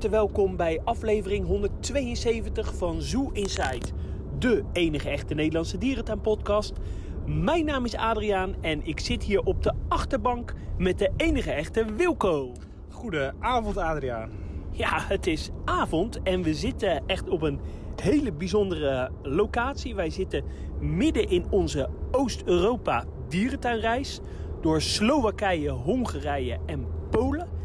harte welkom bij aflevering 172 van Zoo Inside, de enige echte Nederlandse dierentuinpodcast. Mijn naam is Adriaan en ik zit hier op de achterbank met de enige echte Wilco. Goedenavond Adriaan. Ja, het is avond en we zitten echt op een hele bijzondere locatie. Wij zitten midden in onze Oost-Europa dierentuinreis door Slowakije, Hongarije en Polen.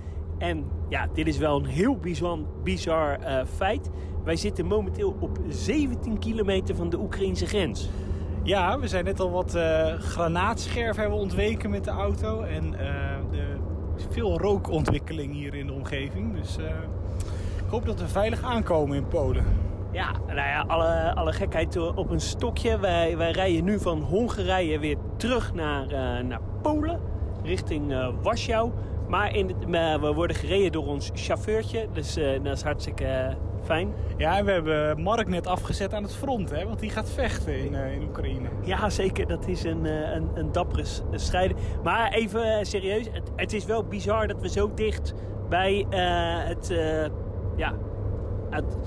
En ja, dit is wel een heel bizar, bizar eh, feit. Wij zitten momenteel op 17 kilometer van de Oekraïnse grens. Ja, we zijn net al wat eh granaatscherven hebben ontweken met de auto. En eh, de, veel rookontwikkeling hier in de omgeving. Dus ik hoop dat we veilig aankomen in Polen. Ja, nou ja, alle, alle gekheid op een stokje. Wij, wij rijden nu van Hongarije weer terug naar, naar Polen, richting Warschau. Maar in we worden gereden door ons chauffeurtje, dus eh, dat is hartstikke eh, fijn. Ja, en we hebben Mark net afgezet aan het front, hè, want die gaat vechten in, eh, in Oekraïne. Ja, zeker. Dat is een, een, een dappere strijder. Maar even serieus. Het, het is wel bizar dat we zo dicht bij het, ja, het,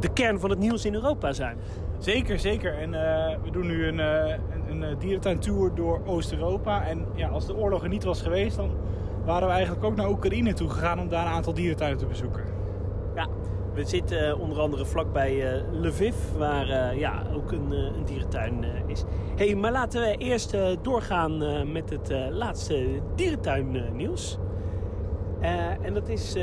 de kern van het nieuws in Europa zijn. Zeker, zeker. En we doen nu een, een, een dierentuintour door Oost-Europa. En ja, als de oorlog er niet was geweest, dan waren we eigenlijk ook naar Oekraïne toe gegaan om daar een aantal dierentuinen te bezoeken. Ja, we zitten eh, onder andere vlakbij eh Lviv, waar eh, ja, ook een, een dierentuin is. hey, maar laten we eerst doorgaan met het laatste dierentuinnieuws. Eh, en dat is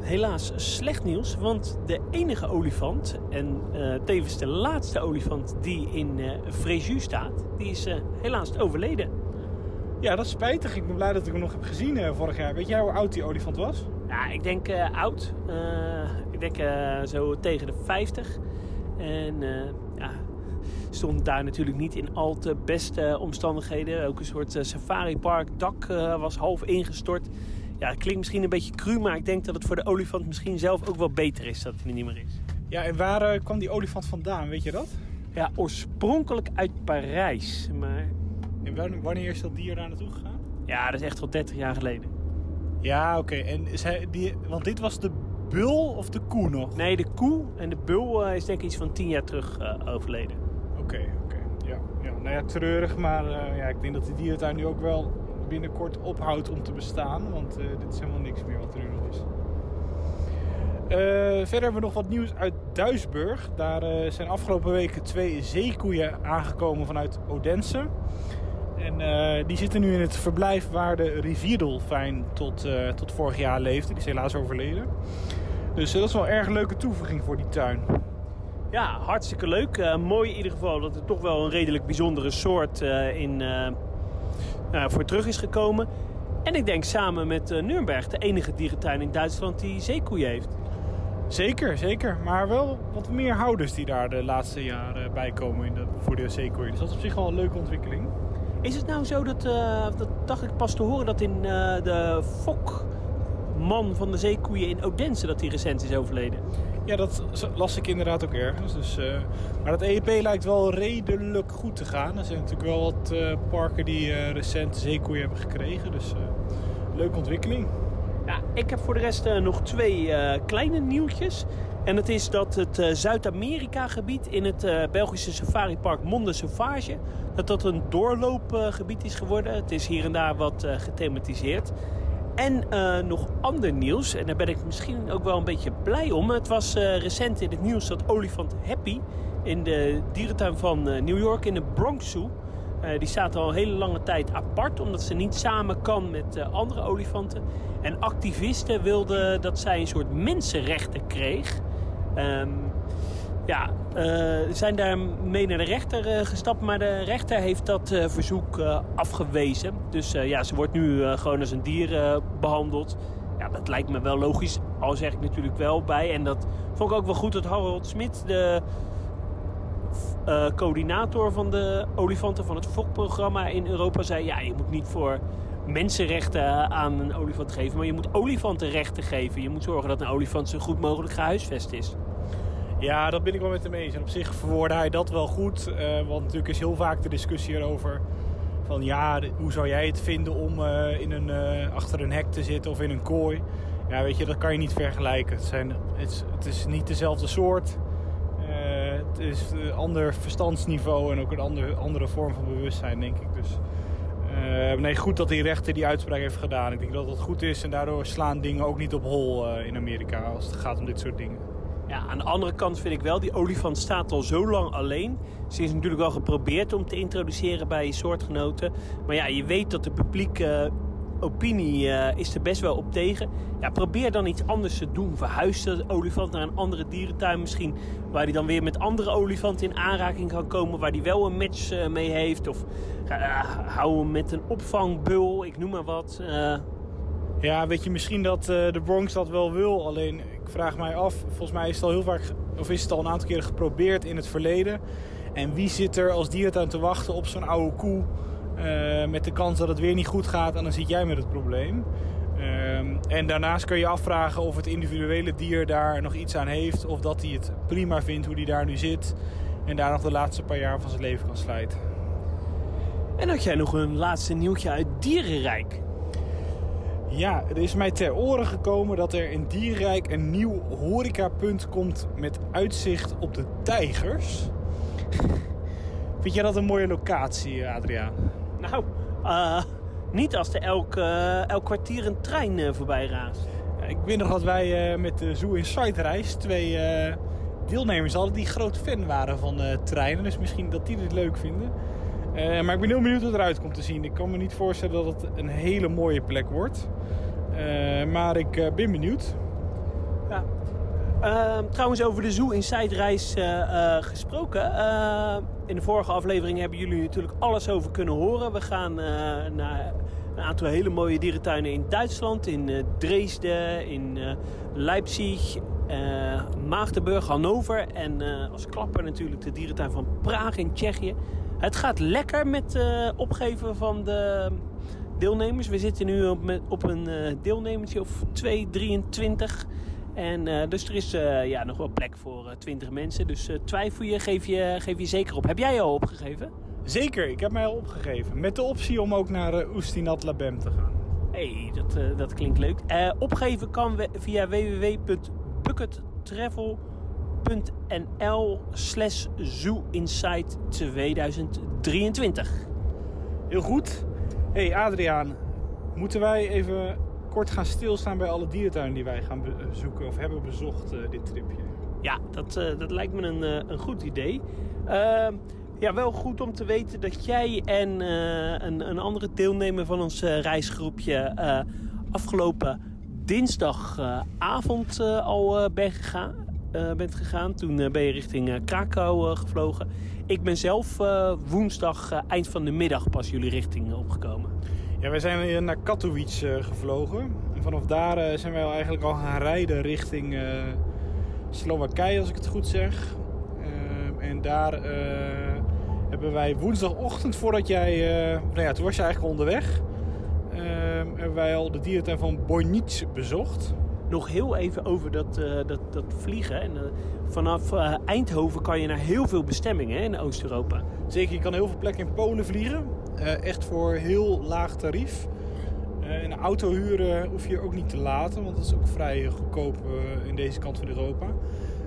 helaas slecht nieuws, want de enige olifant en tevens de laatste olifant die in eh Fréjus staat, die is helaas overleden. Ja, dat is spijtig. Ik ben blij dat ik hem nog heb gezien eh, vorig jaar. Weet jij hoe oud die olifant was? Ja, ik denk eh, oud. Eh, ik denk zo tegen de 50. En ja, stond daar natuurlijk niet in al te beste omstandigheden. Ook een soort safaripark. Dak was half ingestort. Ja, het klinkt misschien een beetje cru, maar ik denk dat het voor de olifant misschien zelf ook wel beter is dat hij er niet meer is. Ja, en waar kwam die olifant vandaan? Weet je dat? Ja, oorspronkelijk uit Parijs. Maar En wan- wanneer is dat dier daar naartoe gegaan? ja, dat is echt al 30 jaar geleden. Ja, oké. En is hij, die, want dit was de bul of de koe nog? Nee, de koe en de bul eh, is denk ik iets van 10 jaar terug eh, overleden. Oké, oké. Ja, ja. Nou ja, treurig, maar eh, ja, ik denk dat die dierentuin nu ook wel binnenkort ophoudt om te bestaan. Want dit is helemaal niks meer wat er nu nog is. Verder hebben we nog wat nieuws uit Duisburg. Daar zijn afgelopen weken twee zeekoeien aangekomen vanuit Odense. En eh, die zitten nu in het verblijf waar de rivierdolfijn tot, eh, tot vorig jaar leefde. Die is helaas overleden. Dus eh, dat is wel een erg leuke toevoeging voor die tuin. Ja, hartstikke leuk. Mooi in ieder geval dat er toch wel een redelijk bijzondere soort in, nou, voor terug is gekomen. En ik denk samen met Nürnberg de enige dierentuin in Duitsland die zeekoeien heeft. Zeker, zeker. Maar wel wat meer houders die daar de laatste jaren bij komen in de, voor de zeekoeien. Dus dat is op zich wel een leuke ontwikkeling. Is het nou zo dat, eh, dat dacht ik pas te horen, dat in eh, de fokman van de zeekoeien in Odense dat die recent is overleden? Ja, dat las ik inderdaad ook ergens. Dus, eh, maar dat EEP lijkt wel redelijk goed te gaan. Er zijn natuurlijk wel wat parken die recent zeekoeien hebben gekregen. Dus leuke ontwikkeling. Ja, ik heb voor de rest nog twee kleine nieuwtjes. En dat is dat het eh, Zuid-Amerika-gebied in het eh, Belgische safaripark Monde Sauvage... dat dat een doorloopgebied is geworden. Het is hier en daar wat eh, gethematiseerd. En nog ander nieuws, en daar ben ik misschien ook wel een beetje blij om. Het was recent in het nieuws dat olifant Happy in de dierentuin van New York in de Bronx Zoo... Die staat al een hele lange tijd apart, omdat ze niet samen kan met andere olifanten. En activisten wilden dat zij een soort mensenrechten kreeg. Ehm, ja, eh, zijn daarmee naar de rechter eh, gestapt, maar de rechter heeft dat eh, verzoek afgewezen. Dus ja, ze wordt nu gewoon als een dier eh, behandeld. Ja, dat lijkt me wel logisch, al zeg ik natuurlijk wel bij. En dat vond ik ook wel goed dat Harold Smit, de coördinator van de olifanten van het fokprogramma in Europa zei: ja, je moet niet voor mensenrechten aan een olifant geven, maar je moet olifantenrechten geven. Je moet zorgen dat een olifant zo goed mogelijk gehuisvest is. Ja, dat ben ik wel met hem eens. En op zich verwoordde hij dat wel goed. eh, want natuurlijk is heel vaak de discussie erover... van ja, hoe zou jij het vinden om eh, in een, eh, achter een hek te zitten of in een kooi? Ja, weet je, dat kan je niet vergelijken. Het, zijn, het, is, niet dezelfde soort. Het is een ander verstandsniveau en ook een andere, vorm van bewustzijn, denk ik. Dus nee, goed dat die rechter die uitspraak heeft gedaan. Ik denk dat dat goed is en daardoor slaan dingen ook niet op hol in Amerika als het gaat om dit soort dingen. Ja, aan de andere kant vind ik wel, die olifant staat al zo lang alleen. Ze is natuurlijk wel geprobeerd om te introduceren bij soortgenoten. Maar ja, je weet dat de publieke opinie uh, is er best wel op tegen. Ja, probeer dan iets anders te doen. Verhuis de olifant naar een andere dierentuin misschien. Waar hij dan weer met andere olifanten in aanraking kan komen. Waar hij wel een match uh, mee heeft. Of hou hem met een opvangbul, ik noem maar wat. Ja, weet je, misschien dat de Bronx dat wel wil. Alleen, ik vraag mij af, volgens mij is het al heel vaak... Of is het al een aantal keren geprobeerd in het verleden. En wie zit er als dierentuin te wachten op zo'n oude koe... Uh, met de kans dat het weer niet goed gaat en dan zit jij met het probleem. Uh, en daarnaast kun je afvragen of het individuele dier daar nog iets aan heeft. Of dat hij het prima vindt hoe hij daar nu zit. En daar nog de laatste paar jaar van zijn leven kan slijten. En had jij nog een laatste nieuwtje uit Dierenrijk? Ja, er is mij ter oren gekomen dat er in Dierenrijk een nieuw horecapunt komt met uitzicht op de tijgers. Vind jij dat een mooie locatie, Adriaan? Nou, uh, niet als er elk, uh, elk kwartier een trein uh, voorbij raast. Ja, ik weet nog dat wij met de Zoo Inside reis twee deelnemers hadden die groot fan waren van treinen. Dus misschien dat die dit leuk vinden. Maar ik ben heel benieuwd wat eruit komt te zien. Ik kan me niet voorstellen dat het een hele mooie plek wordt. maar ik ben benieuwd. Ja. Uh, trouwens, over de Zoo Inside reis gesproken. in de vorige aflevering hebben jullie natuurlijk alles over kunnen horen. We gaan naar een aantal hele mooie dierentuinen in Duitsland. In Dresden, in Leipzig, Maagdenburg, Hannover. En als klapper natuurlijk de dierentuin van Praag in Tsjechië. Het gaat lekker met opgeven van de deelnemers. We zitten nu op, op een deelnemertje of 2, 23... En uh, dus er is uh, ja, nog wel plek voor uh, 20 mensen. Dus twijfel je geef, je, geef je zeker op. Heb jij je al opgegeven? Zeker, ik heb mij al opgegeven. Met de optie om ook naar uh, Oestinat Labem te gaan. hey, dat, dat klinkt leuk. opgeven kan we via www.buckettravel.nl slash zooinsight 2023. Heel goed. hey, Adriaan, moeten wij even kort gaan stilstaan bij alle dierentuinen die wij gaan bezoeken of hebben bezocht uh, dit tripje. Ja, dat, uh, dat lijkt me een, uh, een goed idee. Ehm, ja, wel goed om te weten dat jij en een, een, andere deelnemer van ons reisgroepje afgelopen dinsdagavond al bent gegaan. Bent gegaan. Toen ben je richting Krakau gevlogen. Ik ben zelf woensdag eind van de middag pas jullie richting opgekomen. Ja, wij zijn naar Katowice gevlogen. En vanaf daar zijn wij al eigenlijk al gaan rijden richting Slowakije, als ik het goed zeg. en daar hebben wij woensdagochtend, voordat jij... nou ja, toen was je eigenlijk onderweg. hebben wij al de dierentuin van Bojnic bezocht. Nog heel even over dat, dat, dat vliegen. En, vanaf Eindhoven kan je naar heel veel bestemmingen in Oost-Europa. Zeker, je kan heel veel plekken in Polen vliegen. Echt voor heel laag tarief. Uh, een auto huren hoef je ook niet te laten, want dat is ook vrij goedkoop in deze kant van Europa.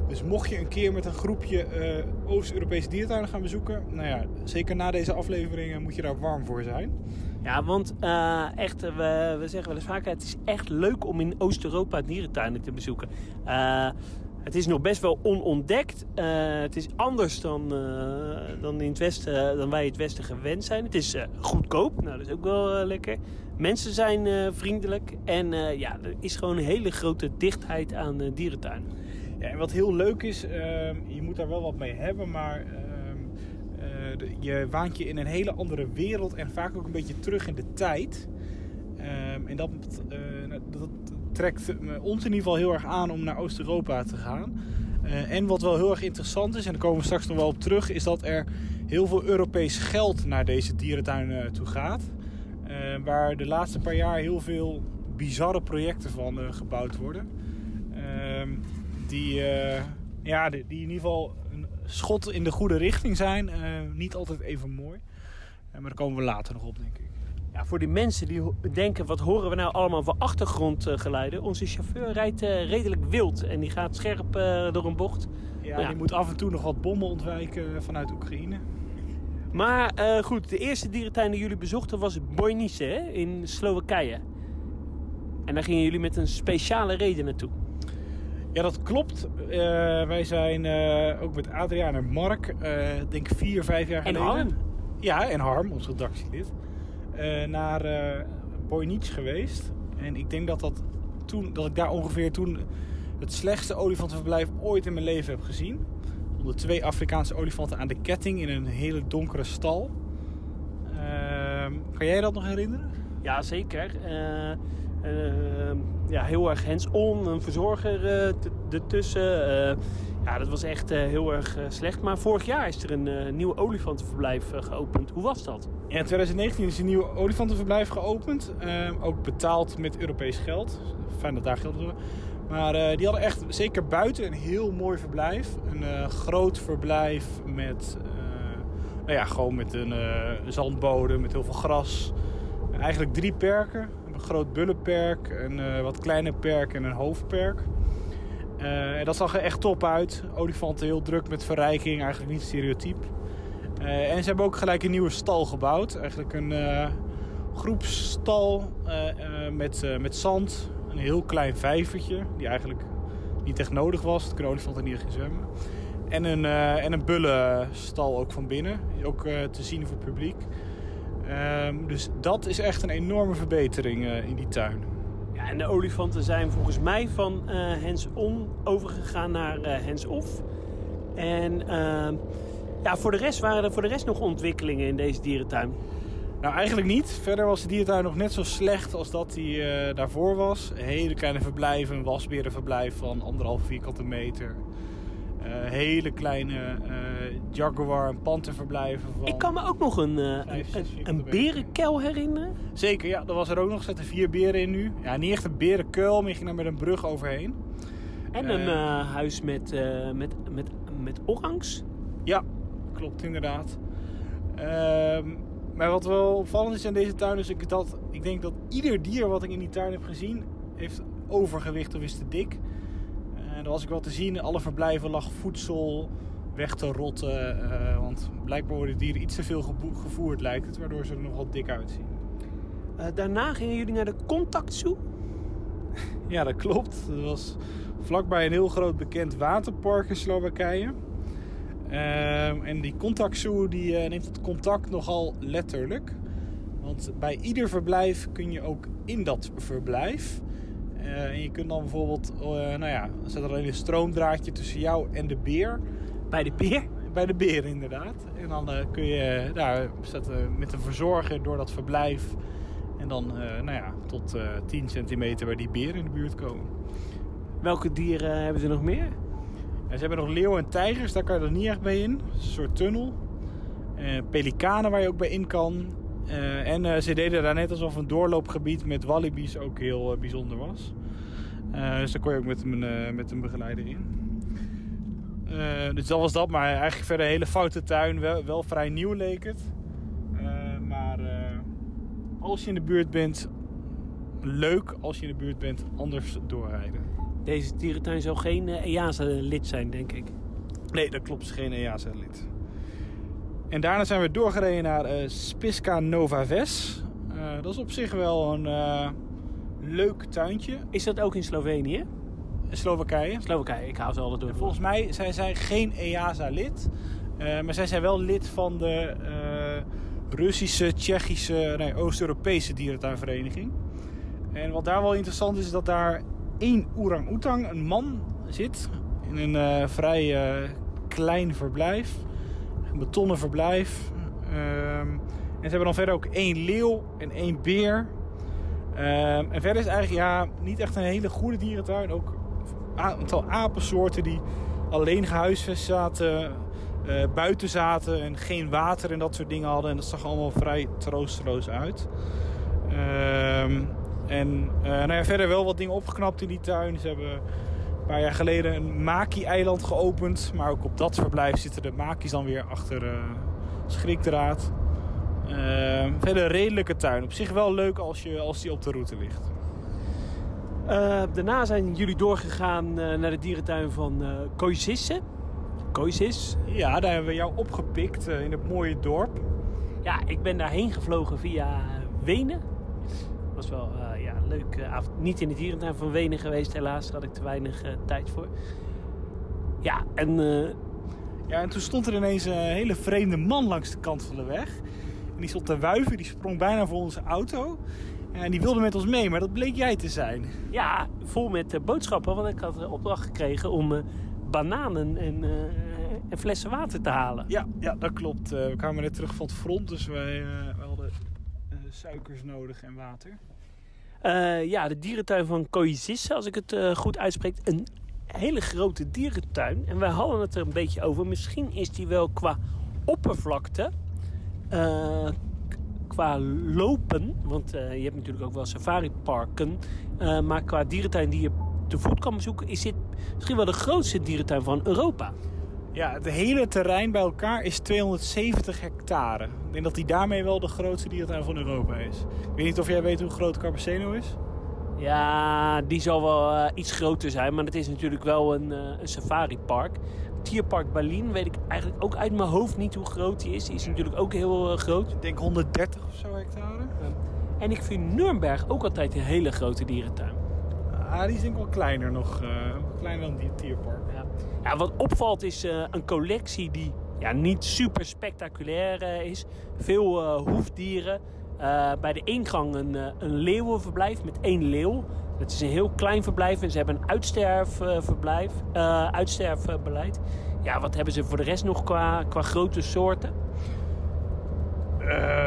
Dus mocht je een keer met een groepje Oost-Europese diertuinen gaan bezoeken, nou ja, zeker na deze afleveringen moet je daar warm voor zijn. Ja, want echt, we, we zeggen wel eens vaker, het is echt leuk om in Oost-Europa dierentuinen te bezoeken. Het is nog best wel onontdekt. Uh, het is anders dan, dan, in het westen, dan wij het Westen gewend zijn. Het is goedkoop, nou dat is ook wel lekker. Mensen zijn vriendelijk en ja, er is gewoon een hele grote dichtheid aan dierentuinen. Ja, en wat heel leuk is, ehm, je moet daar wel wat mee hebben, maar ehm, je waant je in een hele andere wereld en vaak ook een beetje terug in de tijd. Um, en dat, uh, dat, trekt ons in ieder geval heel erg aan om naar Oost-Europa te gaan. Uh, en wat wel heel erg interessant is, en daar komen we straks nog wel op terug, is dat er heel veel Europees geld naar deze dierentuinen toe gaat. Uh, waar de laatste paar jaar heel veel bizarre projecten van gebouwd worden. Ehm, die, ja, die, die, in ieder geval een schot in de goede richting zijn. niet altijd even mooi. maar daar komen we later nog op, denk ik. Ja, voor die mensen die denken, wat horen we nou allemaal voor achtergrondgeluiden? Onze chauffeur rijdt eh, redelijk wild en die gaat scherp eh, door een bocht. Ja, Ja. die moet af en toe nog wat bommen ontwijken vanuit Oekraïne. Maar eh, goed, de eerste dierentuin die jullie bezochten was Bojnice in Slowakije. En daar gingen jullie met een speciale reden naartoe. Ja, dat klopt. Eh, wij zijn eh, ook met Adriaan en Mark, eh denk vier, vijf jaar En geleden. Harm. Ja, en Harm, ons redactielid. naar eh Boynic geweest. En ik denk dat, dat, toen, dat ik daar ongeveer toen het slechtste olifantenverblijf ooit in mijn leven heb gezien. Onder twee Afrikaanse olifanten aan de ketting in een hele donkere stal. Ehm, kan jij dat nog herinneren? Ja, zeker. Ja, heel erg hands-on, een verzorger eh, ertussen. Eh, ja, dat was echt eh, heel erg slecht. Maar vorig jaar is er een nieuw olifantenverblijf geopend. Hoe was dat? Ja, in 2019 is een nieuw olifantenverblijf geopend. Ehm, ook betaald met Europees geld. Fijn dat daar geld is. Maar die hadden echt, zeker buiten, een heel mooi verblijf. Een groot verblijf met, nou ja, gewoon met een zandbodem, met heel veel gras. Eigenlijk drie perken. Een groot bullenperk, een eh, wat kleiner perk en een hoofdperk. Eh, en dat zag er echt top uit. Olifanten heel druk met verrijking, eigenlijk niet stereotyp. Eh, en ze hebben ook gelijk een nieuwe stal gebouwd. Eigenlijk een groepsstal met, met zand. Een heel klein vijvertje, die eigenlijk niet echt nodig was. Het kunnen olifanten niet echt zwemmen. En een, en een bullenstal ook van binnen. Ook te zien voor het publiek. Ehm, dus dat is echt een enorme verbetering eh, in die tuin. Ja, en de olifanten zijn volgens mij van eh hands-on overgegaan naar eh, hands-off. En eh, ja, voor de rest waren er voor de rest nog ontwikkelingen in deze dierentuin. Nou, eigenlijk niet. Verder was de dierentuin nog net zo slecht als dat die daarvoor was. Hele kleine verblijven, een wasberenverblijf van anderhalf vierkante meter. Hele kleine jaguar- en panterverblijven van... Ik kan me ook nog een, eh, zes een, een berenkel herinneren. Zeker, ja, dat was er ook nog. Er zaten vier beren in nu. Ja, niet echt een berenkuil, maar je ging daar met een brug overheen. En Eh. een eh, huis met, eh, met, met, met orangs. Ja, klopt inderdaad. Ehm, maar wat wel opvallend is in deze tuin is ik dat ik denk dat ieder dier wat ik in die tuin heb gezien heeft overgewicht of is te dik. En dat was ik wel te zien. Alle verblijven lag voedsel weg te rotten. eh, want blijkbaar worden dieren iets te veel gevoerd lijkt het, waardoor ze er nog wat dik uitzien. Eh, daarna gingen jullie naar de Contact Zoo. Ja, dat klopt. Dat was vlakbij een heel groot bekend waterpark in Slowakije. Ehm, en die Contact Zoo die, eh, neemt het contact nogal letterlijk. Want bij ieder verblijf kun je ook in dat verblijf. en je kunt dan bijvoorbeeld, eh, nou ja, er zit er alleen een stroomdraadje tussen jou en de beer. Bij de beer. Bij de beer inderdaad. En dan eh, kun je daar zetten met een verzorger door dat verblijf. En dan eh, nou ja, tot eh 10 centimeter bij die beer in de buurt komen. Welke dieren hebben ze nog meer? Ze hebben nog leeuwen en tijgers, daar kan je er niet echt bij in. Een soort tunnel. Eh, pelikanen waar je ook bij in kan. Eh, en eh, ze deden daar net alsof een doorloopgebied met wallabies ook heel eh, bijzonder was. Eh, dus daar kon je ook met een, eh, met een begeleider in. Eh, dus dat was dat, maar eigenlijk verder een hele foute tuin. Wel, wel vrij nieuw leek het. Eh, maar eh, als je in de buurt bent, leuk. Als je in de buurt bent, anders doorrijden. Deze dierentuin zou geen EASA-lid zijn, denk ik. Nee, dat klopt. geen EASA-lid. En daarna zijn we doorgereden naar Spiska Nova Ves. Dat is op zich wel een leuk tuintje. Is dat ook in Slovenië? Slowakije. Slowakije, ik hou ze altijd door. Volgens mij zijn zij geen EASA-lid. eh, maar zij zijn wel lid van de eh, Russische, Tsjechische, nee, Oost-Europese dierentuinvereniging. En wat daar wel interessant is, is dat daar één orang-oetang, een man, zit. In een eh, vrij klein verblijf. Een betonnen verblijf. Ehm, en ze hebben dan verder ook één leeuw en één beer. Ehm, en verder is eigenlijk ja, niet echt een hele goede dierentuin. Ook aantal apensoorten die alleen gehuisvest zaten, eh, buiten zaten en geen water en dat soort dingen hadden. En dat zag allemaal vrij troosteloos uit. Ehm, en eh, nou ja, verder wel wat dingen opgeknapt in die tuin. Ze hebben een paar jaar geleden een maki-eiland geopend. Maar ook op dat verblijf zitten de maki's dan weer achter eh, schrikdraad. Uh, verder redelijke tuin. Op zich wel leuk als, je, als die op de route ligt. Uh, daarna zijn jullie doorgegaan uh, naar de dierentuin van uh, Koizisse. Koizis. Ja, daar hebben we jou opgepikt in het mooie dorp. Ja, ik ben daarheen gevlogen via Wenen. was wel ja, een leuke avond. Niet in de dierentuin van Wenen geweest, helaas. Daar had ik te weinig tijd voor. Ja, en... ja, en toen stond er ineens een hele vreemde man langs de kant van de weg. En die stond te wuiven, die sprong bijna voor onze auto. En die wilde met ons mee, maar dat bleek jij te zijn. Ja, vol met uh, boodschappen. Want ik had de opdracht gekregen om uh, bananen en, en, flessen water te halen. Ja, ja dat klopt. we kwamen net terug van het front, dus wij, wij hadden suikers nodig en water. ja, de dierentuin van Koizisse, als ik het goed uitspreek. Een hele grote dierentuin. En wij hadden het er een beetje over. Misschien is die wel qua oppervlakte uh, qua lopen, want uh, je hebt natuurlijk ook wel safariparken, uh, maar qua dierentuin die je te voet kan bezoeken, is dit misschien wel de grootste dierentuin van Europa. Ja, het hele terrein bij elkaar is 270 hectare. Ik denk dat die daarmee wel de grootste dierentuin van Europa is. Ik weet niet of jij weet hoe groot Carpaceno is? Ja, die zal wel uh, iets groter zijn, maar het is natuurlijk wel een, uh, een safaripark. Tierpark Berlin weet ik eigenlijk ook uit mijn hoofd niet hoe groot die is. Die is natuurlijk ook heel uh, groot. Ik denk 130 of zo hectare. En ik vind Nuremberg ook altijd een hele grote dierentuin. Ah, die is denk ik wel kleiner nog. kleiner dan die Tierpark. Ja. ja wat opvalt is een collectie die ja, niet super spectaculair is. Veel hoefdieren. Bij de ingang een, een leeuwenverblijf met één leeuw. Het is een heel klein verblijf en ze hebben een uitsterfverblijf, uh, uitsterfbeleid. Ja, wat hebben ze voor de rest nog qua, qua grote soorten?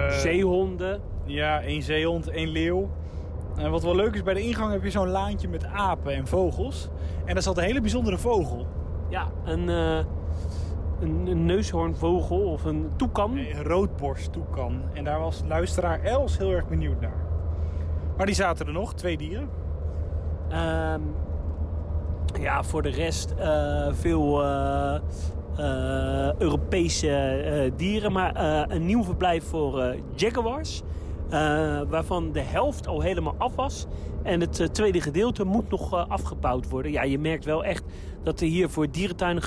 zeehonden. Ja, één zeehond, één leeuw. En wat wel leuk is, bij de ingang heb je zo'n laantje met apen en vogels. En daar zat een hele bijzondere vogel. Ja, een een, een neushoornvogel of een toekan. Nee, een roodborst toekan. En daar was luisteraar Els heel erg benieuwd naar. Maar die zaten er nog, twee dieren. Um, ja, voor de rest uh, veel uh, uh, Europese dieren. Maar een nieuw verblijf voor jaguars. waarvan de helft al helemaal af was. En het tweede gedeelte moet nog afgebouwd worden. Ja, je merkt wel echt dat er hier voor dierentuinen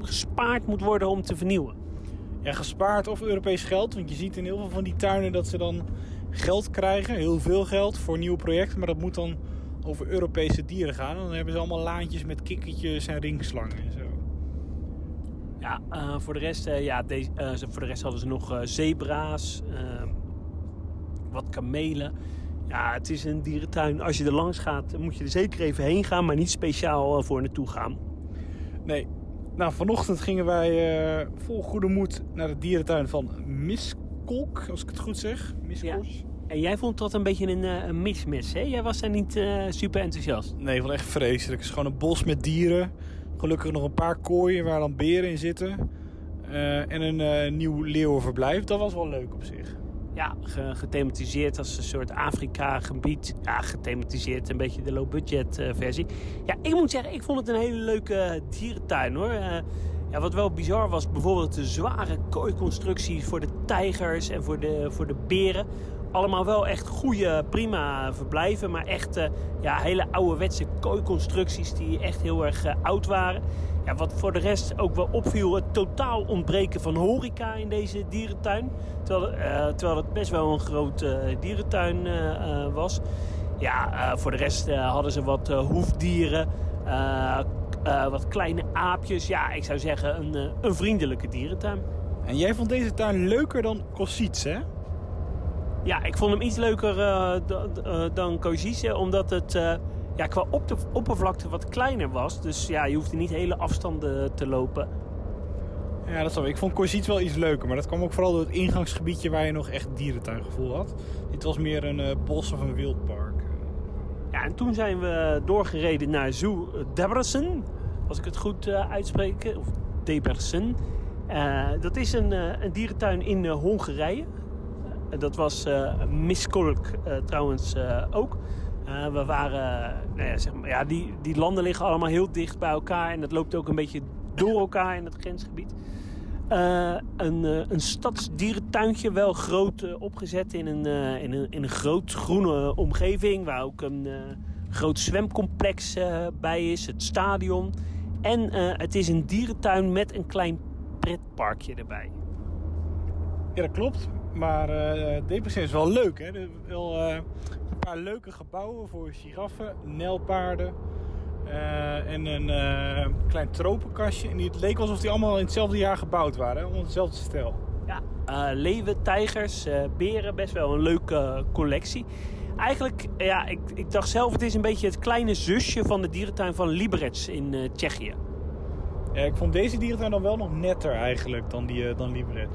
gespaard moet worden om te vernieuwen. Ja, gespaard of Europees geld. Want je ziet in heel veel van die tuinen dat ze dan geld krijgen. Heel veel geld voor nieuwe projecten. Maar dat moet dan over Europese dieren gaan. En dan hebben ze allemaal laantjes met kikkertjes en ringslangen en zo. Ja, uh, voor, de rest, uh, ja deze, uh, voor de rest hadden ze nog zebra's. wat kamelen. Ja, het is een dierentuin. Als je er langs gaat, moet je er zeker even heen gaan. Maar niet speciaal voor naartoe gaan. Nee, nou, vanochtend gingen wij vol goede moed naar de dierentuin van Miskolk, als ik het goed zeg. Miskolk. Ja. En jij vond dat een beetje een, uh, een mismis, hè? Jij was daar niet uh, super enthousiast. Nee, wel echt vreselijk. Het is gewoon een bos met dieren. Gelukkig nog een paar kooien waar dan beren in zitten. en een nieuw leeuwenverblijf. Dat was wel leuk op zich ja, gethematiseerd als een soort Afrika-gebied. Ja, gethematiseerd, een beetje de low-budget uh, versie. Ja, ik moet zeggen, ik vond het een hele leuke dierentuin hoor. Uh, ja, wat wel bizar was, bijvoorbeeld de zware kooiconstructies voor de tijgers en voor de, voor de beren. Allemaal wel echt goede, prima verblijven. Maar echt uh, ja, hele ouderwetse kooiconstructies die echt heel erg oud waren. Ja, wat voor de rest ook wel opviel, het totaal ontbreken van horeca in deze dierentuin. Terwijl, uh, terwijl het best wel een grote dierentuin was. Ja, voor de rest hadden ze wat hoefdieren, wat kleine aapjes. Ja, ik zou zeggen een, een vriendelijke dierentuin. En jij vond deze tuin leuker dan Kosits, hè? Ja, ik vond hem iets leuker dan Kosice, omdat het ja, qua op de oppervlakte wat kleiner was. Dus ja, je hoefde niet hele afstanden te lopen. Ja, dat snap ik. Ik vond Corsiet wel iets leuker. Maar dat kwam ook vooral door het ingangsgebiedje waar je nog echt dierentuingevoel had. Dit was meer een uh, bos of een wildpark. Ja, en toen zijn we doorgereden naar Zoo Debrecen. Als ik het goed uh, uitspreek. Of Debrecen. Uh, dat is een, een dierentuin in Hongarije. Dat was Miskolk trouwens ook. Uh, we waren, nou ja, zeg maar, ja, die, die landen liggen allemaal heel dicht bij elkaar en dat loopt ook een beetje door elkaar in het grensgebied. Een, uh, een stadsdierentuintje, wel groot opgezet in een, in, een, in een groot groene omgeving. Waar ook een groot zwemcomplex bij is, het stadion. En het is een dierentuin met een klein pretparkje erbij. Ja, dat klopt. Maar uh, Deprecent is wel leuk. Hè? Er wel een paar leuke gebouwen voor giraffen, nelpaarden. Uh, en een uh, klein tropenkastje. En het leek alsof die allemaal in hetzelfde jaar gebouwd waren. Onder hetzelfde stijl. Ja, uh, leeuwen, tijgers, beren. Best wel een leuke collectie. Eigenlijk, ja, ik, ik dacht zelf, het is een beetje het kleine zusje van de dierentuin van Liberec in Tsjechië. Ja, ik vond deze dierentuin dan wel nog netter eigenlijk dan, die, dan Liberec.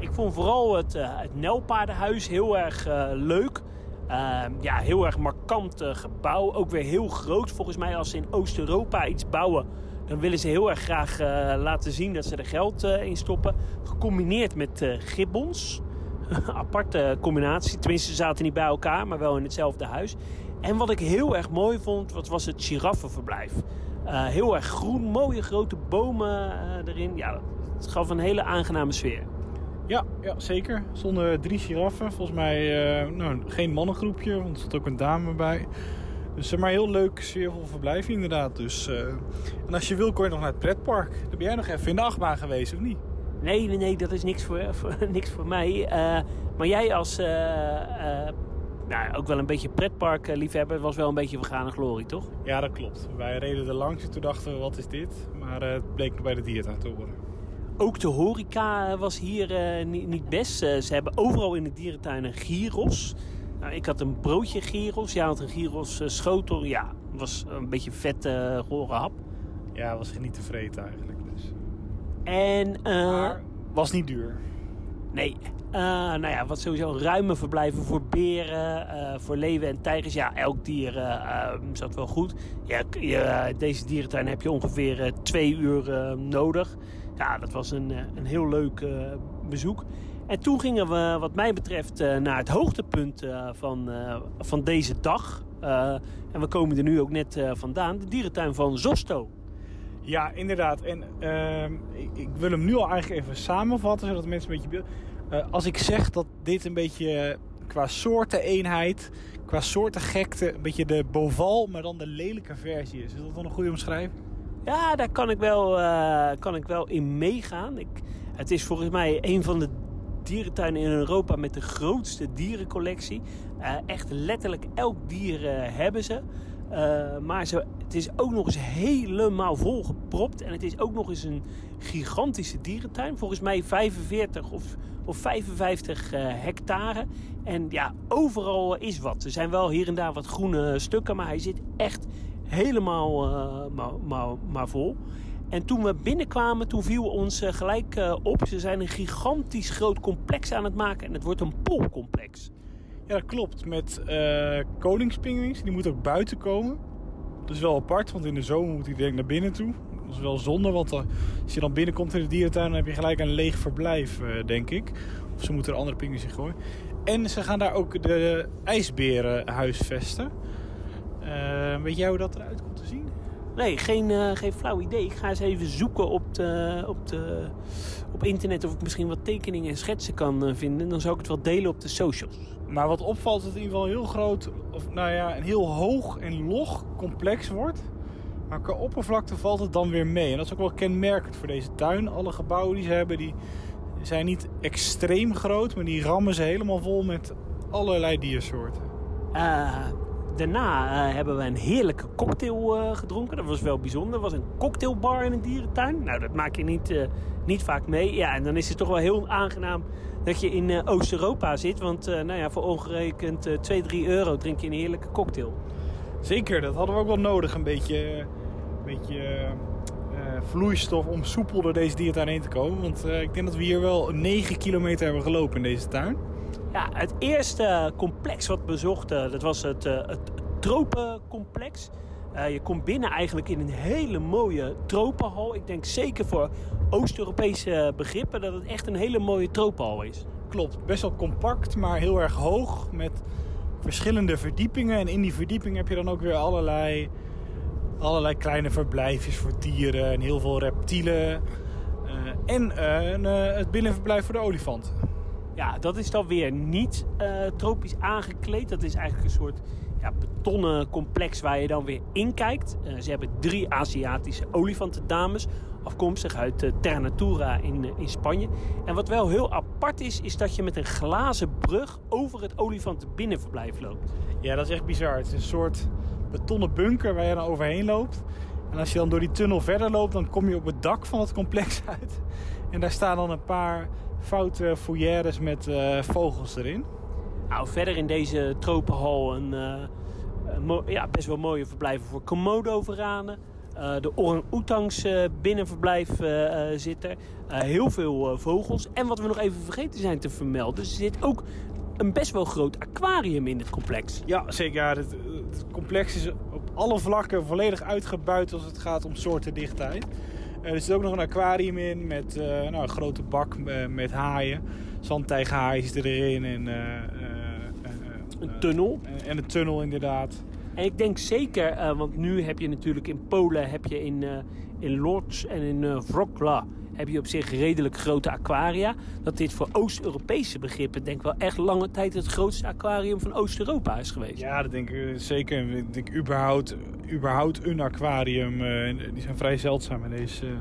Ik vond vooral het, het Nelpaardenhuis heel erg leuk. Uh, ja, heel erg markant uh, gebouw. Ook weer heel groot. Volgens mij als ze in Oost-Europa iets bouwen... dan willen ze heel erg graag laten zien dat ze er geld eh, in stoppen. Gecombineerd met gibbons. Aparte combinatie. Tenminste, ze zaten niet bij elkaar, maar wel in hetzelfde huis. En wat ik heel erg mooi vond, wat was het giraffenverblijf. heel erg groen, mooie grote bomen erin. Ja, het gaf een hele aangename sfeer. Ja, ja, zeker. Er stonden drie giraffen. Volgens mij uh, nou, geen mannengroepje, want er zat ook een dame bij. Dus maar heel leuk, sfeervol verblijf inderdaad. Dus, uh, en als je wil, kon je nog naar het pretpark. Dan ben jij nog even in de achtbaan geweest, of niet? Nee, nee, nee, dat is niks voor, voor niks voor mij. Uh, maar jij als nou, ook wel een beetje pretpark-liefhebber was wel een beetje vergane glorie, toch? Ja, dat klopt. Wij reden er langs en toen dachten we, wat is dit? Maar het bleek bij de diertuin te horen. Ook de horeca was hier uh, niet, niet, best. Uh, ze hebben overal in de dierentuinen gyros. Nou, ik had een broodje gyros. Jij had een gyros uh, schotel. Ja, was een beetje vette, gore hap. Ja, was niet te vreten eigenlijk. Dus. En, maar was niet duur. Nee. nou ja, wat sowieso ruime verblijven voor beren, voor leeuwen en tijgers. Ja, elk dier zat wel goed. Ja, deze dierentuin heb je ongeveer twee uur nodig. Ja, dat was een, eh, een heel leuk uh, bezoek. En toen gingen we, wat mij betreft, uh, naar het hoogtepunt van, van deze dag. en we komen er nu ook net vandaan, de dierentuin van Zosto. Ja, inderdaad. En ehm, ik, ik, wil hem nu al eigenlijk even samenvatten, zodat mensen een beetje... als ik zeg dat dit een beetje qua soorten eenheid, qua soorten gekte, een beetje de boval, maar dan de lelijke versie is. Is dat dan een goede omschrijving? Ja, daar kan ik wel, uh, kan ik wel in meegaan. Ik, het is volgens mij een van de dierentuinen in Europa met de grootste dierencollectie. Uh, echt letterlijk elk dier uh, hebben ze. maar het is ook nog eens helemaal volgepropt. En het is ook nog eens een gigantische dierentuin. Volgens mij 45 of, of 55 hectare. En ja, overal is wat. Er zijn wel hier en daar wat groene stukken. Maar hij zit echt helemaal uh, maar, maar, maar, vol. En toen we binnenkwamen, toen viel ons uh, gelijk uh, op. Ze zijn een gigantisch groot complex aan het maken. En het wordt een poolcomplex. Ja, dat klopt. Met koningspinguïns. Die moeten ook buiten komen. Dat is wel apart, want in de zomer moet hij denk naar binnen toe. Dat is wel zonde, want als je dan binnenkomt in de dierentuin... dan heb je gelijk een leeg verblijf, denk ik. Of ze moeten er andere pinguïns in gooien. En ze gaan daar ook de ijsberen huisvesten. Uh, weet jij hoe dat eruit komt te zien? Nee, geen, uh, geen flauw idee. Ik ga eens even zoeken op, de, op, de, op internet of ik misschien wat tekeningen en schetsen kan uh, vinden. Dan zou ik het wel delen op de socials. Maar wat opvalt is dat het in ieder geval heel groot, of nou ja, een heel hoog en log complex wordt. Maar qua oppervlakte valt het dan weer mee. En dat is ook wel kenmerkend voor deze tuin. Alle gebouwen die ze hebben, die zijn niet extreem groot, maar die rammen ze helemaal vol met allerlei diersoorten. Uh, Daarna uh, hebben we een heerlijke cocktail uh, gedronken. Dat was wel bijzonder. Er was een cocktailbar in een dierentuin. Nou, dat maak je niet, uh, niet vaak mee. Ja, en dan is het toch wel heel aangenaam dat je in Oost-Europa zit. Want nou ja, voor ongerekend 2, 3 euro drink je een heerlijke cocktail. Zeker, dat hadden we ook wel nodig. Een beetje, een beetje vloeistof om soepel door deze dierentuin heen te komen. Want ik denk dat we hier wel 9 kilometer hebben gelopen in deze tuin. Ja, het eerste complex wat we bezochten, dat was het, uh, het tropencomplex. Uh, je komt binnen eigenlijk in een hele mooie tropenhal. Ik denk zeker voor Oost-Europese begrippen dat het echt een hele mooie tropenhal is. Klopt, best wel compact, maar heel erg hoog met verschillende verdiepingen. En in die verdieping heb je dan ook weer allerlei, allerlei kleine verblijfjes voor dieren en heel veel reptielen. Eh, en eh, eh, het binnenverblijf voor de olifanten. Ja, dat is dan weer niet eh, tropisch aangekleed. Dat is eigenlijk een soort ja, betonnen complex waar je dan weer in kijkt. Eh, ze hebben drie Aziatische olifantendames, afkomstig uit uh, Terra Natura in, in Spanje. En wat wel heel apart is, is dat je met een glazen brug over het olifantenbinnenverblijf loopt. Ja, dat is echt bizar. Het is een soort betonnen bunker waar je dan overheen loopt. En als je dan door die tunnel verder loopt, dan kom je op het dak van het complex uit. En daar staan dan een paar foute foyeres met uh, vogels erin. Nou, verder in deze tropenhal een, uh, een ja, best wel mooie verblijven voor Komodo-veranen. Uh, de orang-oetangs uh, binnenverblijf zit er. heel veel vogels. En wat we nog even vergeten zijn te vermelden, er zit ook een best wel groot aquarium in het complex. Ja, zeker. Ja, het, het, complex is op alle vlakken volledig uitgebuit als het gaat om soortendichtheid. Uh, er zit ook nog een aquarium in met uh, nou, een grote bak uh, met haaien. Zandtijgerhaaien zitten erin. En, een tunnel. En een tunnel inderdaad. En ik denk zeker, want nu heb je natuurlijk in Polen, heb je in, in Lodz en in Wrocław heb je op zich redelijk grote aquaria. Dat dit voor Oost-Europese begrippen denk ik wel echt lange tijd het grootste aquarium van Oost-Europa is geweest. Ja, dat denk ik zeker. Ik denk überhaupt, überhaupt een aquarium. Uh, die zijn vrij zeldzaam in, deze, uh,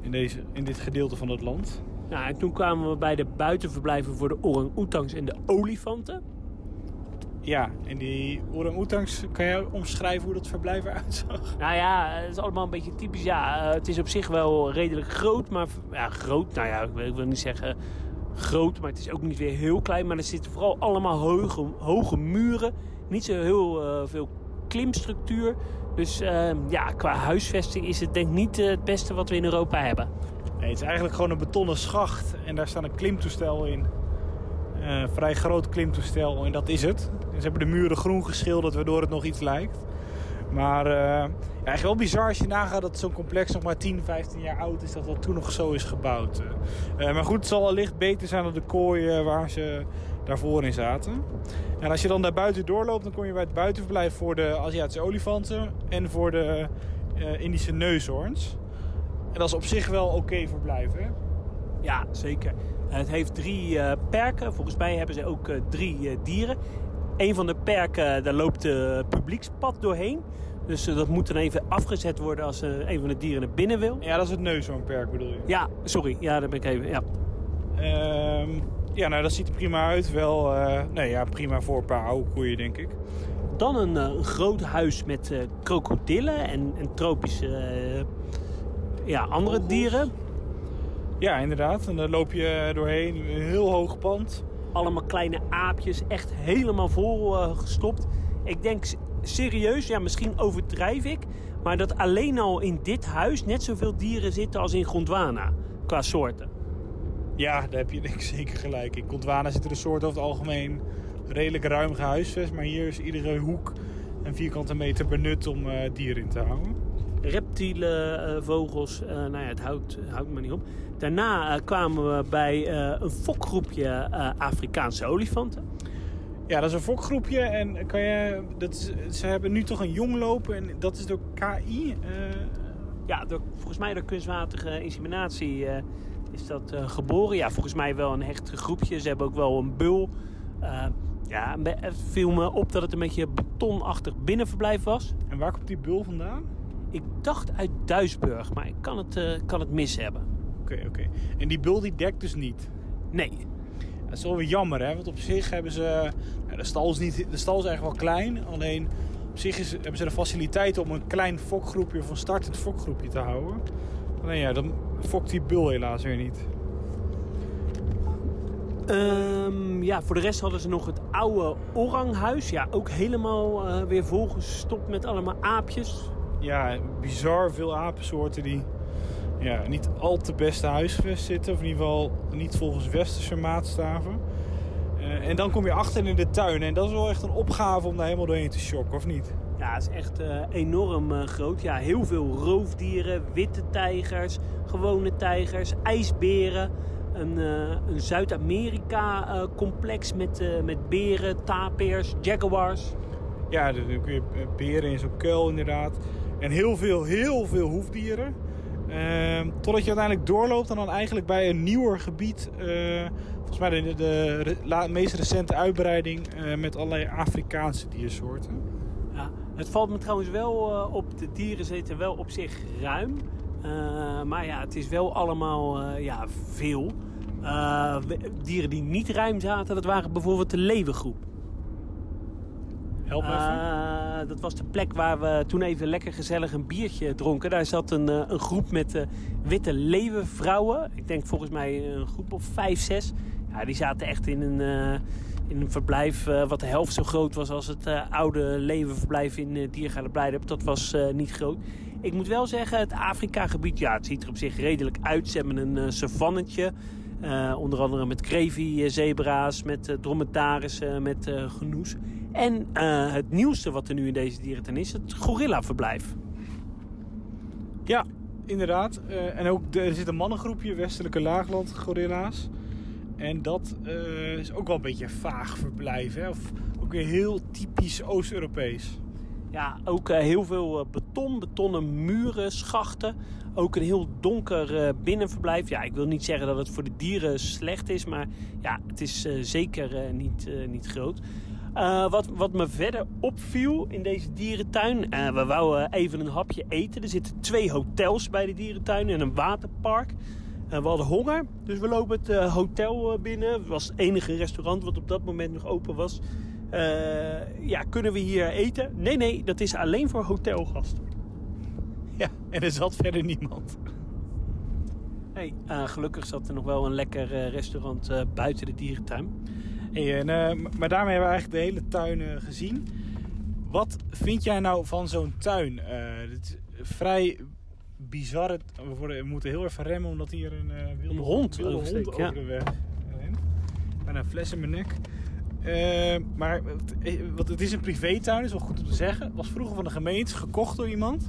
in, deze, in dit gedeelte van het land. Nou, en toen kwamen we bij de buitenverblijven voor de orang-oetangs en de olifanten. Ja, en die orang-oetangs, kan jij omschrijven hoe dat verblijf eruit zag? Nou ja, het is allemaal een beetje typisch. Ja, het is op zich wel redelijk groot, maar ja, groot, nou ja, ik wil, ik wil niet zeggen groot, maar het is ook niet weer heel klein. Maar er zitten vooral allemaal hoge, hoge muren, niet zo heel uh, veel klimstructuur. Dus uh, ja, qua huisvesting is het denk ik niet uh, het beste wat we in Europa hebben. Nee, het is eigenlijk gewoon een betonnen schacht en daar staat een klimtoestel in. Uh, vrij groot klimtoestel en dat is het. Ze hebben de muren groen geschilderd waardoor het nog iets lijkt. Maar eigenlijk wel bizar als je nagaat dat zo'n complex nog maar 10, 15 jaar oud is. Dat dat toen nog zo is gebouwd. Uh, maar goed, het zal wellicht beter zijn dan de kooi waar ze daarvoor in zaten. En als je dan daar buiten doorloopt, dan kom je bij het buitenverblijf voor de Aziatische olifanten. En voor de Indische neushoorns. En dat is op zich wel oké okay verblijf? Ja, zeker. Het heeft drie perken. Volgens mij hebben ze ook drie dieren. Een van de perken, daar loopt de publiekspad doorheen. Dus dat moet dan even afgezet worden als een van de dieren naar binnen wil. Ja, dat is het neushoornperk bedoel je? Ja, sorry. Ja, daar ben ik even... Ja, um, ja nou dat ziet er prima uit. Wel, nee, ja, prima voor een paar oude koeien denk ik. Dan een, een groot huis met krokodillen en, en tropische ja, andere dieren. Ja, inderdaad. En daar loop je doorheen. Een heel hoog pand. Allemaal kleine aapjes. Echt helemaal vol uh, gestopt. Ik denk serieus, ja, misschien overdrijf ik. Maar dat alleen al in dit huis net zoveel dieren zitten als in Gondwana. Qua soorten. Ja, daar heb je denk ik zeker gelijk. In Gondwana zitten de soorten over het algemeen redelijk ruim gehuisvest. Maar hier is iedere hoek een vierkante meter benut om uh, dieren in te houden reptielen, uh, vogels. Uh, nou ja, het houdt, houdt me niet op. Daarna uh, kwamen we bij een fokgroepje Afrikaanse olifanten. Ja, dat is een fokgroepje. En kan je, dat ze hebben nu toch een jong lopen. En dat is door KI? Ja, door, volgens mij door kunstmatige inseminatie is dat geboren. Ja, volgens mij wel een hecht groepje. Ze hebben ook wel een bul. ja, het viel me op dat het een beetje betonachtig binnenverblijf was. En waar komt die bul vandaan? Ik dacht uit Duisburg, maar ik kan het, uh, kan het mis hebben. Oké, okay, oké. Okay. En die bul die dekt dus niet? Nee. Dat is wel weer jammer, hè? Want op zich hebben ze... Ja, de, stal is niet, de stal is eigenlijk wel klein. Alleen op zich is, hebben ze de faciliteit om een klein fokgroepje... of een startend fokgroepje te houden. Alleen ja, dan fokt die bul helaas weer niet. Um, ja, voor de rest hadden ze nog het oude oranghuis. Ja, ook helemaal uh, weer volgestopt met allemaal aapjes ja, bizar veel apensoorten die ja, niet al te beste huisvest zitten. Of in ieder geval niet volgens westerse maatstaven. Uh, en dan kom je achter in de tuin. En dat is wel echt een opgave om daar helemaal doorheen te shocken, of niet? Ja, het is echt uh, enorm uh, groot. Ja, heel veel roofdieren, witte tijgers, gewone tijgers, ijsberen. Een, een Zuid-Amerika-complex met, met beren, tapirs, jaguars. Ja, dan kun je beren in zo'n kuil inderdaad. En heel veel, heel veel hoefdieren. Ehm, totdat je uiteindelijk doorloopt en dan eigenlijk bij een nieuwer gebied, eh, volgens mij de, meest recente uitbreiding eh, met allerlei Afrikaanse diersoorten. Ja, het valt me trouwens wel eh, op, de dieren zitten wel op zich ruim. Maar ja, het is wel allemaal ja, veel. Dieren die niet ruim zaten, dat waren bijvoorbeeld de leeuwengroep. Eh, dat was de plek waar we toen even lekker gezellig een biertje dronken. Daar zat een, eh, een groep met eh, witte leeuwenvrouwen. Ik denk volgens mij een groep of vijf, zes. Ja, die zaten echt in een, eh, in een verblijf wat de helft zo groot was als het oude leeuwenverblijf in uh, Diergaarde Blijdorp. Dat was niet groot. Ik moet wel zeggen, het Afrika-gebied, ja, het ziet er op zich redelijk uit. Ze hebben een savannetje. Eh, onder andere met krevi-zebra's, met uh, dromedarissen, met genoes. En het nieuwste wat er nu in deze dierentuin is, het gorillaverblijf. Ja, inderdaad. En ook er zit een mannengroepje, westelijke laagland gorilla's. En dat is ook wel een beetje vaag verblijf. Hè? Of ook weer heel typisch Oost-Europees. Ja, ook uh, heel veel beton, betonnen muren, schachten. Ook een heel donker uh, binnenverblijf. Ja, ik wil niet zeggen dat het voor de dieren slecht is, maar ja, het is zeker niet, niet groot. Wat, wat me verder opviel in deze dierentuin, we wouden even een hapje eten. Er zitten twee hotels bij de dierentuin en een waterpark. Uh, we hadden honger, dus we lopen het hotel binnen. Het was het enige restaurant wat op dat moment nog open was. Eh, ja, kunnen we hier eten? Nee, nee, dat is alleen voor hotelgasten. Ja, en er zat verder niemand. Hey, uh, gelukkig zat er nog wel een lekker uh, restaurant uh, buiten de dierentuin. Hey, en, uh, maar daarmee hebben we eigenlijk de hele tuin gezien. Wat vind jij nou van zo'n tuin? het is vrij bizar. We, worden, we, moeten heel even remmen omdat hier een wilde een hond, wilde hond over ja. de weg rent. En een fles in mijn nek. Uh, maar wat, het is een privétuin, is wel goed om te zeggen. Het was vroeger van de gemeente, gekocht door iemand.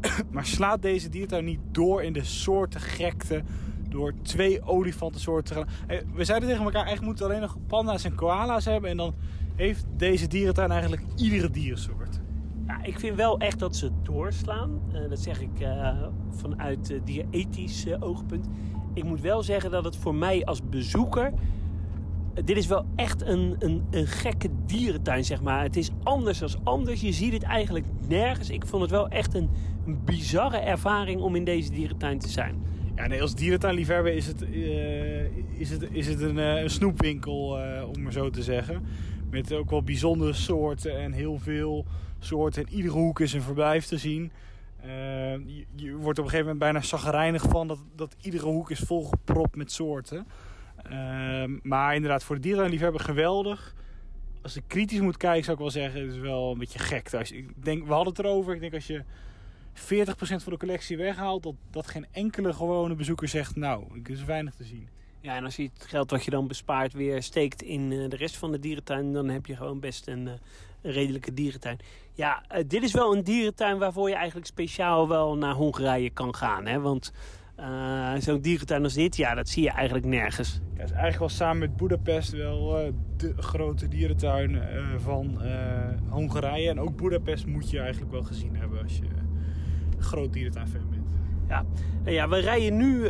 maar slaat deze diertuin niet door in de soorten gekte door twee olifantensoorten. We zeiden tegen elkaar, eigenlijk moeten we alleen nog panda's en koala's hebben. En dan heeft deze dierentuin eigenlijk iedere diersoort. Ja, ik vind wel echt dat ze doorslaan. Uh, dat zeg ik vanuit uh, dierethisch oogpunt. Ik moet wel zeggen dat het voor mij als bezoeker dit is wel echt een, een, een gekke dierentuin, zeg maar. Het is anders dan anders. Je ziet het eigenlijk nergens. Ik vond het wel echt een, bizarre ervaring om in deze dierentuin te zijn. Ja, nee, als dierentuinliefhebber is het, uh, is het, is het een, een snoepwinkel, uh, om maar zo te zeggen. Met ook wel bijzondere soorten en heel veel soorten. En iedere hoek is een verblijf te zien. Je, je, wordt op een gegeven moment bijna zagrijnig van dat, dat iedere hoek is volgepropt met soorten. Uh, maar inderdaad, voor de dierenliefhebber geweldig. Als ik kritisch moet kijken, zou ik wel zeggen, het is wel een beetje gek. Ik denk, we hadden het erover. Ik denk als je 40% van de collectie weghaalt, dat, dat geen enkele gewone bezoeker zegt, nou, er is weinig te zien. Ja, en als je het geld wat je dan bespaart weer steekt in uh, de rest van de dierentuin, dan heb je gewoon best een, uh, een redelijke dierentuin. Ja, uh, dit is wel een dierentuin waarvoor je eigenlijk speciaal wel naar Hongarije kan gaan. Hè? Want uh, zo'n dierentuin als dit, ja, dat zie je eigenlijk nergens. Ja, het is eigenlijk wel samen met Budapest wel uh, de grote dierentuin uh, van Hongarije. En ook Budapest moet je eigenlijk wel gezien hebben als je een groot dierentuinfan bent. Ja, nou ja we rijden nu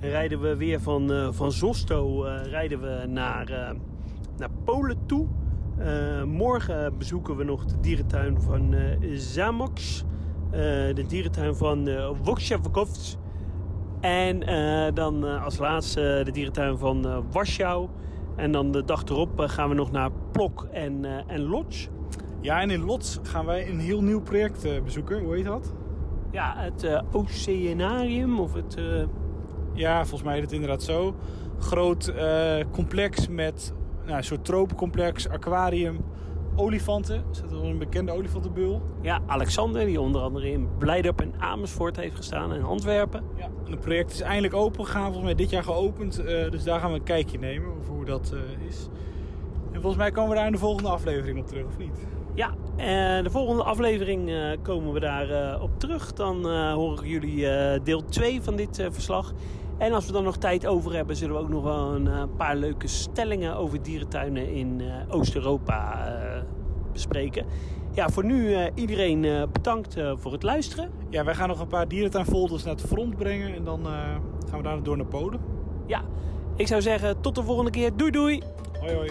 rijden we weer van, van Zosto rijden we naar, naar Polen toe. morgen bezoeken we nog de dierentuin van Zamox. Uh, de dierentuin van uh. En uh, dan als laatste de dierentuin van Warschau. En dan de dag erop gaan we nog naar Plok en, en Lodz. Ja, en in Lodz gaan wij een heel nieuw project bezoeken. Hoe heet dat? Ja, het Oceanarium of het... Ja, volgens mij heet het inderdaad zo. Groot complex met nou, een soort tropencomplex, aquarium olifanten. Is dat wel een bekende olifantenbul? Ja, Alexander, die onder andere in Blijdorp en Amersfoort heeft gestaan en Antwerpen. Ja, het project is eindelijk open gegaan, volgens mij dit jaar geopend. Uh, dus daar gaan we een kijkje nemen over hoe dat uh, is. En volgens mij komen we daar in de volgende aflevering op terug, of niet? Ja, uh, de volgende aflevering komen we daar op terug. Dan horen jullie deel 2 van dit verslag. En als we dan nog tijd over hebben, zullen we ook nog wel een uh, paar leuke stellingen over dierentuinen in uh, Oost-Europa uh, bespreken. Ja, voor nu eh, iedereen eh, bedankt eh, voor het luisteren. Ja, wij gaan nog een paar dierentuinfolders naar het front brengen. En dan eh, gaan we daar door naar Polen. Ja, ik zou zeggen tot de volgende keer. Doei doei! Hoi hoi.